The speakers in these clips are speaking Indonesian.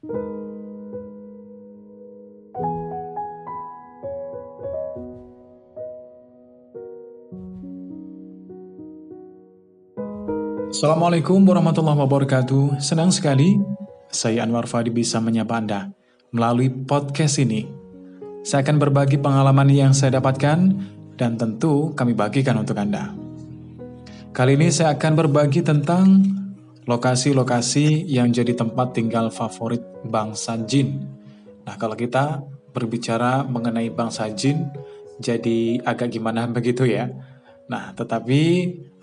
Assalamualaikum warahmatullahi wabarakatuh. Senang sekali saya Anwar Fadi bisa menyapa Anda melalui podcast ini. Saya akan berbagi pengalaman yang saya dapatkan dan tentu kami bagikan untuk Anda. Kali ini saya akan berbagi tentang lokasi-lokasi yang jadi tempat tinggal favorit bangsa jin. Nah, kalau kita berbicara mengenai bangsa jin, jadi agak gimana begitu ya. Nah, tetapi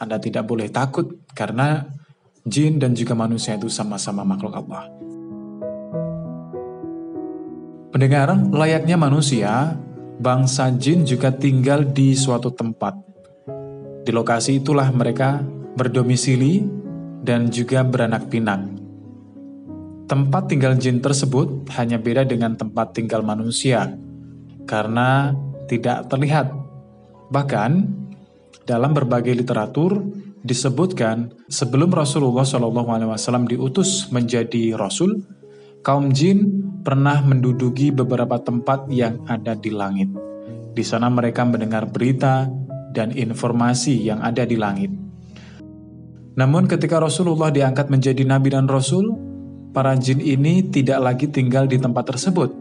Anda tidak boleh takut karena jin dan juga manusia itu sama-sama makhluk Allah. Pendengar, layaknya manusia, bangsa jin juga tinggal di suatu tempat. Di lokasi itulah mereka berdomisili dan juga beranak pinak. Tempat tinggal jin tersebut hanya beda dengan tempat tinggal manusia karena tidak terlihat. Bahkan dalam berbagai literatur disebutkan sebelum Rasulullah SAW diutus menjadi Rasul, kaum jin pernah menduduki beberapa tempat yang ada di langit. Di sana mereka mendengar berita dan informasi yang ada di langit. Namun ketika Rasulullah diangkat menjadi nabi dan rasul, para jin ini tidak lagi tinggal di tempat tersebut.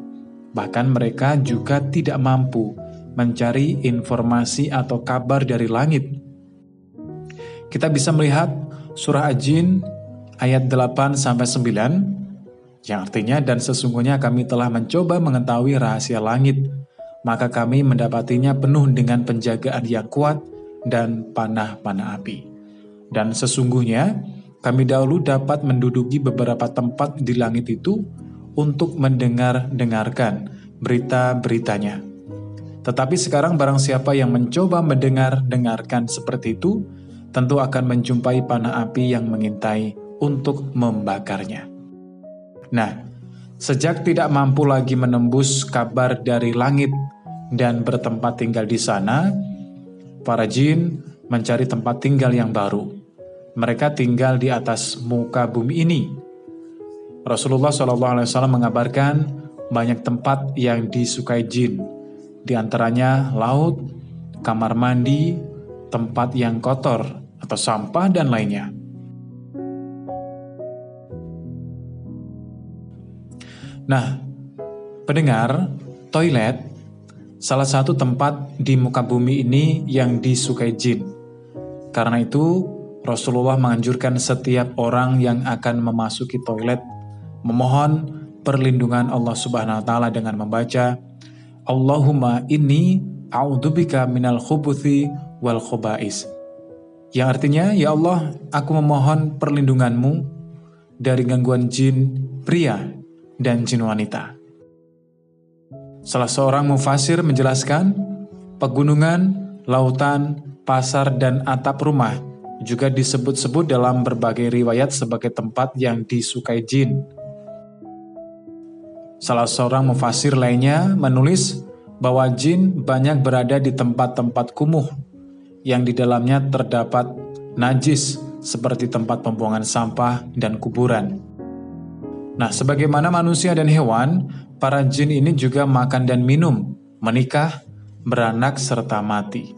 Bahkan mereka juga tidak mampu mencari informasi atau kabar dari langit. Kita bisa melihat surah Ajin ayat 8 sampai 9 yang artinya dan sesungguhnya kami telah mencoba mengetahui rahasia langit maka kami mendapatinya penuh dengan penjagaan yang kuat dan panah-panah api. Dan sesungguhnya kami dahulu dapat menduduki beberapa tempat di langit itu untuk mendengar-dengarkan berita-beritanya. Tetapi sekarang barang siapa yang mencoba mendengar-dengarkan seperti itu, tentu akan menjumpai panah api yang mengintai untuk membakarnya. Nah, sejak tidak mampu lagi menembus kabar dari langit dan bertempat tinggal di sana, para jin mencari tempat tinggal yang baru. Mereka tinggal di atas muka bumi ini. Rasulullah SAW mengabarkan banyak tempat yang disukai jin, di antaranya laut, kamar mandi, tempat yang kotor atau sampah, dan lainnya. Nah, pendengar, toilet salah satu tempat di muka bumi ini yang disukai jin. Karena itu, Rasulullah menganjurkan setiap orang yang akan memasuki toilet memohon perlindungan Allah Subhanahu wa taala dengan membaca Allahumma inni a'udzubika minal khubuthi wal khubais. Yang artinya, ya Allah, aku memohon perlindunganmu dari gangguan jin pria dan jin wanita. Salah seorang mufasir menjelaskan, pegunungan, lautan, pasar, dan atap rumah juga disebut-sebut dalam berbagai riwayat sebagai tempat yang disukai jin Salah seorang mufasir lainnya menulis bahwa jin banyak berada di tempat-tempat kumuh yang di dalamnya terdapat najis seperti tempat pembuangan sampah dan kuburan. Nah, sebagaimana manusia dan hewan, para jin ini juga makan dan minum, menikah, beranak, serta mati.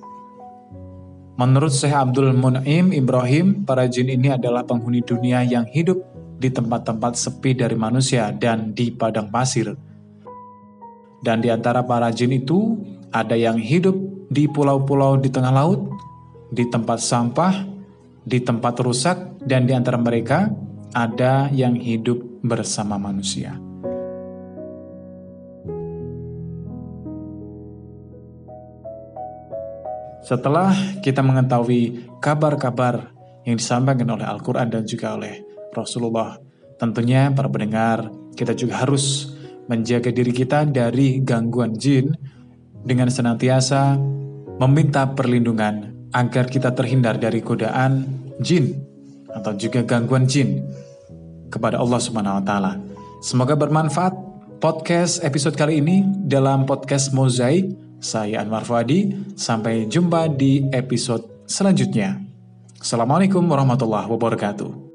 Menurut Syekh Abdul Mun'im Ibrahim, para jin ini adalah penghuni dunia yang hidup di tempat-tempat sepi dari manusia dan di padang pasir. Dan di antara para jin itu, ada yang hidup di pulau-pulau di tengah laut, di tempat sampah, di tempat rusak, dan di antara mereka ada yang hidup bersama manusia. Setelah kita mengetahui kabar-kabar yang disampaikan oleh Al-Quran dan juga oleh Rasulullah. Tentunya para pendengar, kita juga harus menjaga diri kita dari gangguan jin dengan senantiasa meminta perlindungan agar kita terhindar dari godaan jin atau juga gangguan jin kepada Allah Subhanahu wa taala. Semoga bermanfaat podcast episode kali ini dalam podcast Mozaik. Saya Anwar Fuadi, sampai jumpa di episode selanjutnya. Assalamualaikum warahmatullahi wabarakatuh.